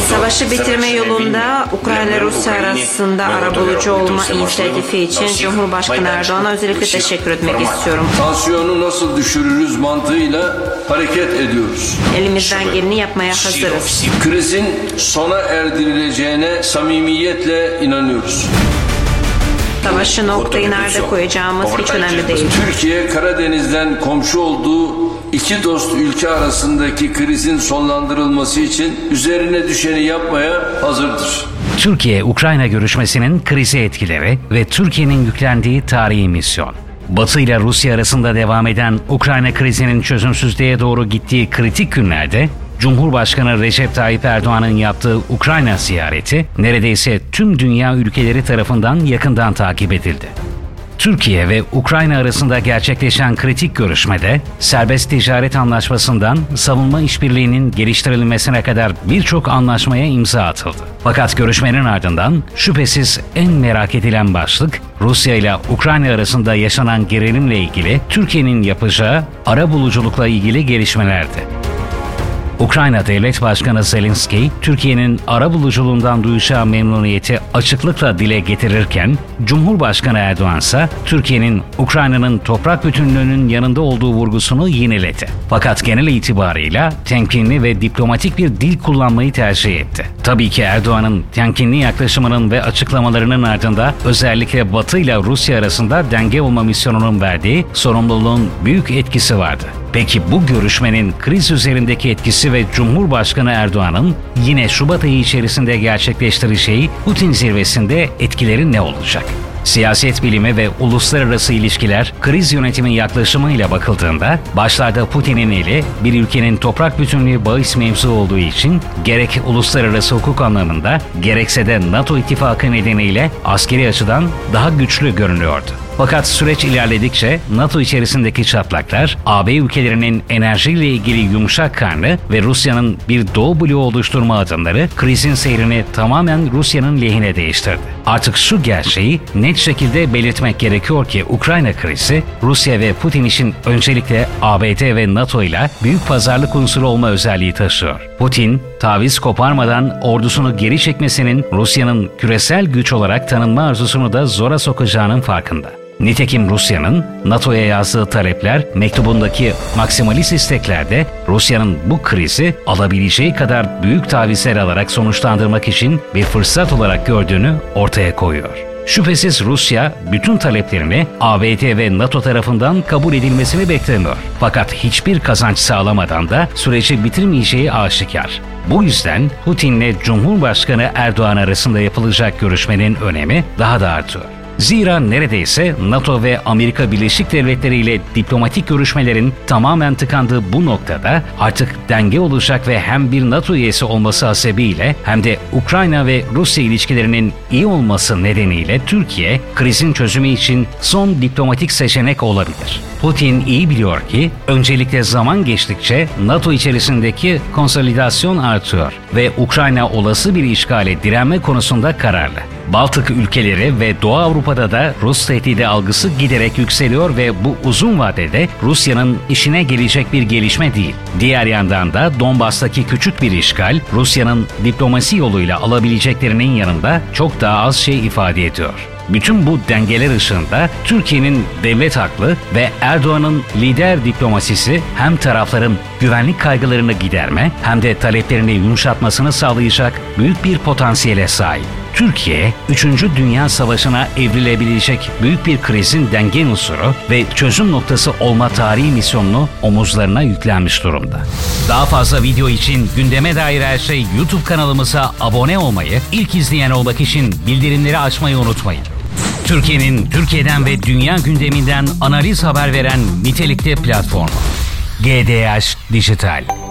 Savaşı bitirme yolunda Ukrayna Rusya arasında arabulucu olma inisiyatifi için Cumhurbaşkanı Erdoğan'a özellikle teşekkür etmek istiyorum. Tansiyonu nasıl düşürürüz mantığıyla hareket ediyoruz. Elimizden geleni yapmaya hazırız. Krizin sona erdirileceğine samimiyetle inanıyoruz. Savaşı noktayı nerede koyacağımız hiç önemli değil. Türkiye Karadeniz'den komşu olduğu iki dost ülke arasındaki krizin sonlandırılması için üzerine düşeni yapmaya hazırdır. Türkiye-Ukrayna görüşmesinin krizi etkileri ve Türkiye'nin yüklendiği tarihi misyon. Batı ile Rusya arasında devam eden Ukrayna krizinin çözümsüzlüğe doğru gittiği kritik günlerde Cumhurbaşkanı Recep Tayyip Erdoğan'ın yaptığı Ukrayna ziyareti neredeyse tüm dünya ülkeleri tarafından yakından takip edildi. Türkiye ve Ukrayna arasında gerçekleşen kritik görüşmede serbest ticaret anlaşmasından savunma işbirliğinin geliştirilmesine kadar birçok anlaşmaya imza atıldı. Fakat görüşmenin ardından şüphesiz en merak edilen başlık Rusya ile Ukrayna arasında yaşanan gerilimle ilgili Türkiye'nin yapacağı ara buluculukla ilgili gelişmelerdi. Ukrayna Devlet Başkanı Zelenski, Türkiye'nin ara buluculuğundan duyacağı memnuniyeti açıklıkla dile getirirken, Cumhurbaşkanı Erdoğan ise Türkiye'nin Ukrayna'nın toprak bütünlüğünün yanında olduğu vurgusunu yineledi. Fakat genel itibarıyla temkinli ve diplomatik bir dil kullanmayı tercih etti. Tabii ki Erdoğan'ın temkinli yaklaşımının ve açıklamalarının ardında özellikle Batı ile Rusya arasında denge olma misyonunun verdiği sorumluluğun büyük etkisi vardı. Peki bu görüşmenin kriz üzerindeki etkisi ve Cumhurbaşkanı Erdoğan'ın yine Şubat ayı içerisinde gerçekleştireceği Putin zirvesinde etkileri ne olacak? Siyaset bilimi ve uluslararası ilişkiler kriz yönetimi yaklaşımıyla bakıldığında başlarda Putin'in eli bir ülkenin toprak bütünlüğü bahis mevzu olduğu için gerek uluslararası hukuk anlamında gerekse de NATO ittifakı nedeniyle askeri açıdan daha güçlü görünüyordu. Fakat süreç ilerledikçe NATO içerisindeki çatlaklar, AB ülkelerinin enerjiyle ilgili yumuşak karnı ve Rusya'nın bir Doğu bloğu oluşturma adımları krizin seyrini tamamen Rusya'nın lehine değiştirdi. Artık şu gerçeği net şekilde belirtmek gerekiyor ki Ukrayna krizi Rusya ve Putin için öncelikle ABD ve NATO ile büyük pazarlık unsuru olma özelliği taşıyor. Putin, taviz koparmadan ordusunu geri çekmesinin Rusya'nın küresel güç olarak tanınma arzusunu da zora sokacağının farkında. Nitekim Rusya'nın NATO'ya yazdığı talepler mektubundaki maksimalist isteklerde Rusya'nın bu krizi alabileceği kadar büyük tavizler alarak sonuçlandırmak için bir fırsat olarak gördüğünü ortaya koyuyor. Şüphesiz Rusya bütün taleplerini ABD ve NATO tarafından kabul edilmesini beklemiyor. Fakat hiçbir kazanç sağlamadan da süreci bitirmeyeceği aşikar. Bu yüzden Putin'le Cumhurbaşkanı Erdoğan arasında yapılacak görüşmenin önemi daha da artıyor. Zira neredeyse NATO ve Amerika Birleşik Devletleri ile diplomatik görüşmelerin tamamen tıkandığı bu noktada artık denge olacak ve hem bir NATO üyesi olması hasebiyle hem de Ukrayna ve Rusya ilişkilerinin iyi olması nedeniyle Türkiye krizin çözümü için son diplomatik seçenek olabilir. Putin iyi biliyor ki öncelikle zaman geçtikçe NATO içerisindeki konsolidasyon artıyor ve Ukrayna olası bir işgale direnme konusunda kararlı. Baltık ülkeleri ve Doğu Avrupa'da da Rus tehdidi algısı giderek yükseliyor ve bu uzun vadede Rusya'nın işine gelecek bir gelişme değil. Diğer yandan da Donbas'taki küçük bir işgal Rusya'nın diplomasi yoluyla alabileceklerinin yanında çok daha az şey ifade ediyor. Bütün bu dengeler ışığında Türkiye'nin devlet haklı ve Erdoğan'ın lider diplomasisi hem tarafların güvenlik kaygılarını giderme hem de taleplerini yumuşatmasını sağlayacak büyük bir potansiyele sahip. Türkiye, 3. Dünya Savaşı'na evrilebilecek büyük bir krizin denge unsuru ve çözüm noktası olma tarihi misyonunu omuzlarına yüklenmiş durumda. Daha fazla video için gündeme dair her şey YouTube kanalımıza abone olmayı, ilk izleyen olmak için bildirimleri açmayı unutmayın. Türkiye'nin Türkiye'den ve dünya gündeminden analiz haber veren nitelikli platformu. GDH Dijital.